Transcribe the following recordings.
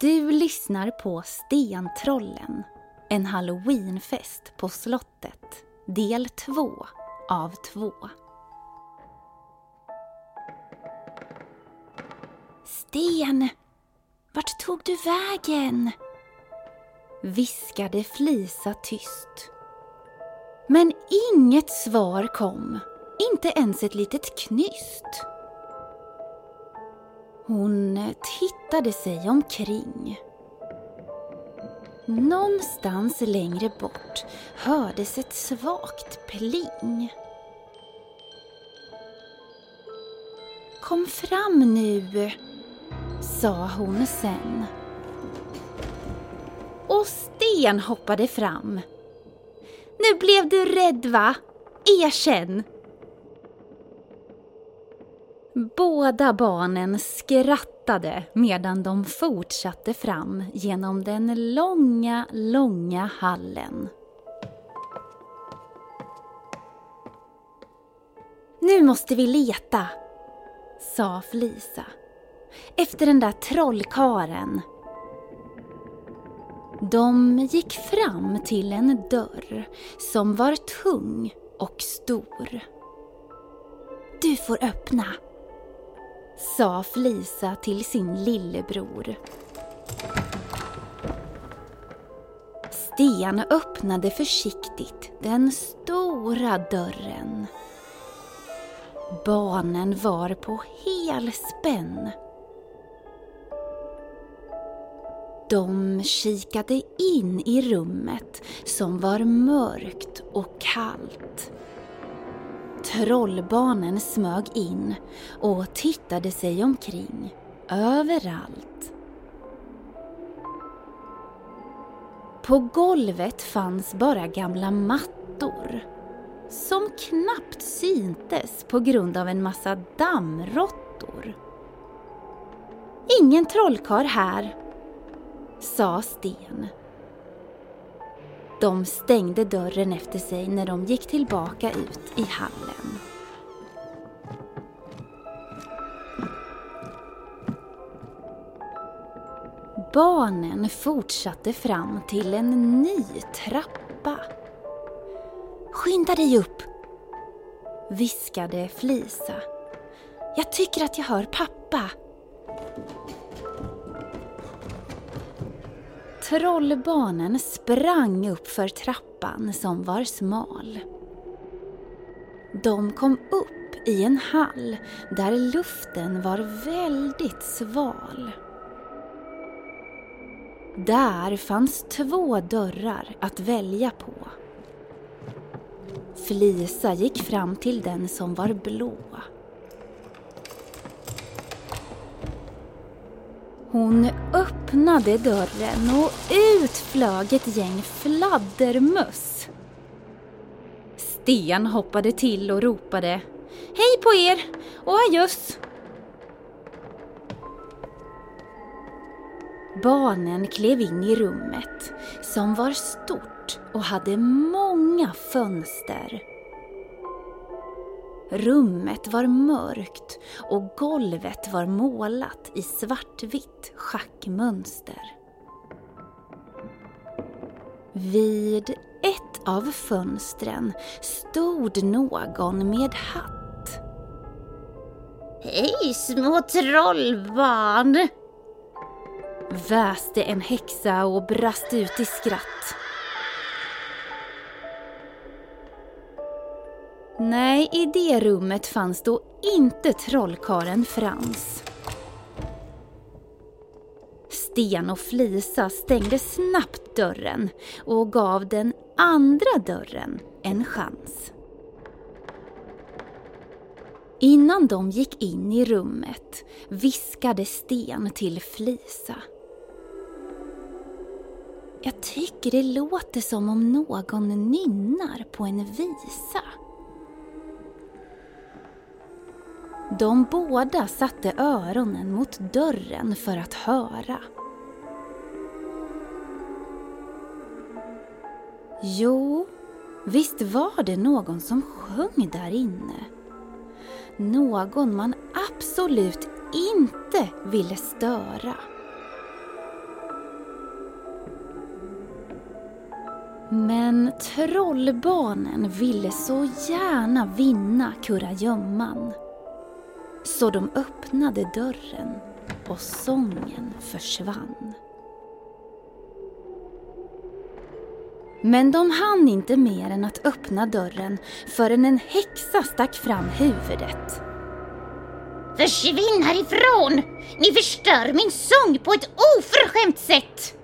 Du lyssnar på Stentrollen, en halloweenfest på slottet, del 2 av 2. Sten! Vart tog du vägen? viskade Flisa tyst. Men inget svar kom, inte ens ett litet knyst. Hon eh, tittade sig omkring. Någonstans längre bort hördes ett svagt pling. Kom fram nu, sa hon sen. Och Sten hoppade fram. Nu blev du rädd va? Erkänn! Båda barnen skrattade medan de fortsatte fram genom den långa, långa hallen. Nu måste vi leta, sa Flisa. Efter den där trollkaren. De gick fram till en dörr som var tung och stor. Du får öppna, sa Flisa till sin lillebror. Sten öppnade försiktigt den stora dörren. Barnen var på helspänn. De kikade in i rummet som var mörkt och kallt. Trollbarnen smög in och tittade sig omkring överallt. På golvet fanns bara gamla mattor som knappt syntes på grund av en massa dammråttor. Ingen trollkarl här, sa Sten. De stängde dörren efter sig när de gick tillbaka ut i hallen. Barnen fortsatte fram till en ny trappa. Skynda dig upp, viskade Flisa. Jag tycker att jag hör pappa. Trollbarnen sprang upp för trappan som var smal. De kom upp i en hall där luften var väldigt sval. Där fanns två dörrar att välja på. Flisa gick fram till den som var blå. Hon öppnade dörren och ut flög ett gäng fladdermöss. Sten hoppade till och ropade Hej på er och adjöss! Barnen klev in i rummet som var stort och hade många fönster. Rummet var mörkt och golvet var målat i svartvitt schackmönster. Vid ett av fönstren stod någon med hatt. Hej små trollbarn! väste en häxa och brast ut i skratt. Nej, i det rummet fanns då inte trollkaren Frans. Sten och Flisa stängde snabbt dörren och gav den andra dörren en chans. Innan de gick in i rummet viskade Sten till Flisa. Jag tycker det låter som om någon nynnar på en visa. De båda satte öronen mot dörren för att höra. Jo, visst var det någon som sjöng där inne. Någon man absolut inte ville störa. Men trollbarnen ville så gärna vinna kurragömman. Så de öppnade dörren och sången försvann. Men de hann inte mer än att öppna dörren förrän en häxa stack fram huvudet. Försvinn härifrån! Ni förstör min sång på ett oförskämt sätt!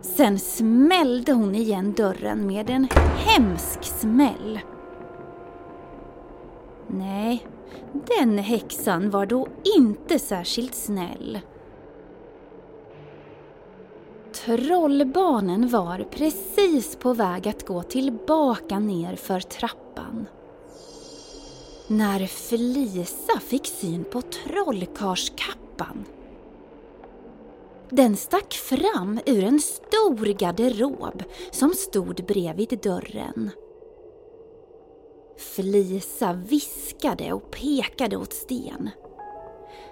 Sen smällde hon igen dörren med en hemsk smäll. Nej, den häxan var då inte särskilt snäll. Trollbarnen var precis på väg att gå tillbaka ner för trappan. När Felisa fick syn på trollkarskappan. Den stack fram ur en stor garderob som stod bredvid dörren. Flisa viskade och pekade åt Sten.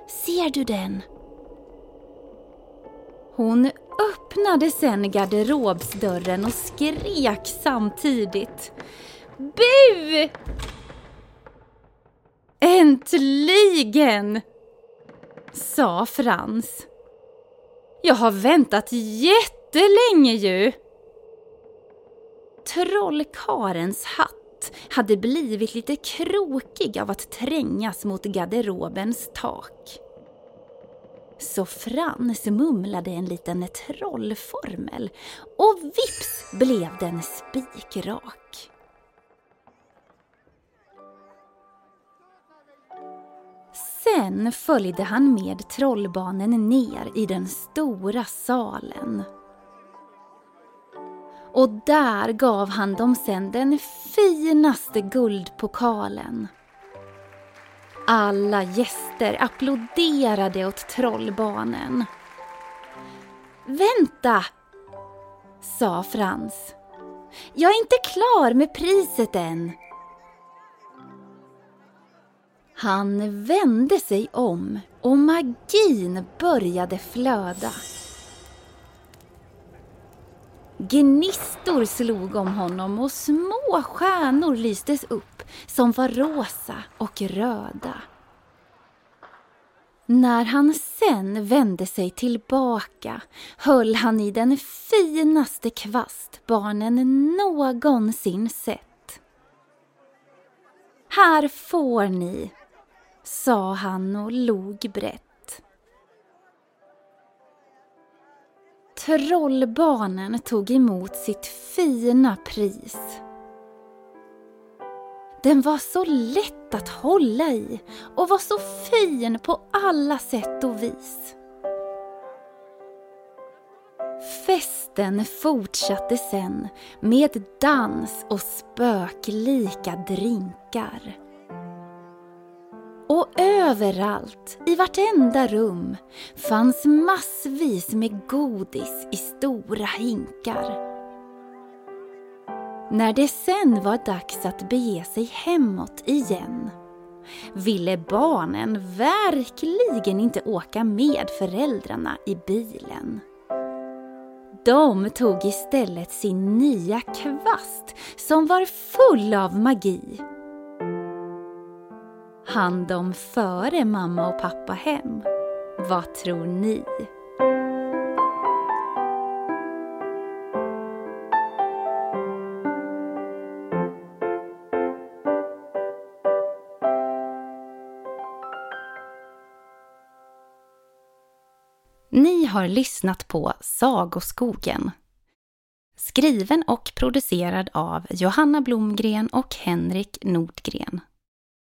Ser du den? Hon öppnade sen garderobsdörren och skrek samtidigt. Bu! Äntligen! sa Frans. Jag har väntat jättelänge ju! Trollkarens hatt hade blivit lite krokig av att trängas mot garderobens tak. Så Frans mumlade en liten trollformel och vips blev den spikrak. Sen följde han med trollbarnen ner i den stora salen. Och där gav han dem sen den finaste guldpokalen. Alla gäster applåderade åt trollbarnen. Vänta, sa Frans. Jag är inte klar med priset än. Han vände sig om och magin började flöda. Gnistor slog om honom och små stjärnor lystes upp som var rosa och röda. När han sen vände sig tillbaka höll han i den finaste kvast barnen någonsin sett. Här får ni, sa han och log brett. Trollbarnen tog emot sitt fina pris. Den var så lätt att hålla i och var så fin på alla sätt och vis. Festen fortsatte sen med dans och spöklika drinkar. Överallt, i vartenda rum, fanns massvis med godis i stora hinkar. När det sen var dags att bege sig hemåt igen ville barnen verkligen inte åka med föräldrarna i bilen. De tog istället sin nya kvast som var full av magi hann de före mamma och pappa hem? Vad tror ni? Ni har lyssnat på Sagoskogen. Skriven och producerad av Johanna Blomgren och Henrik Nordgren.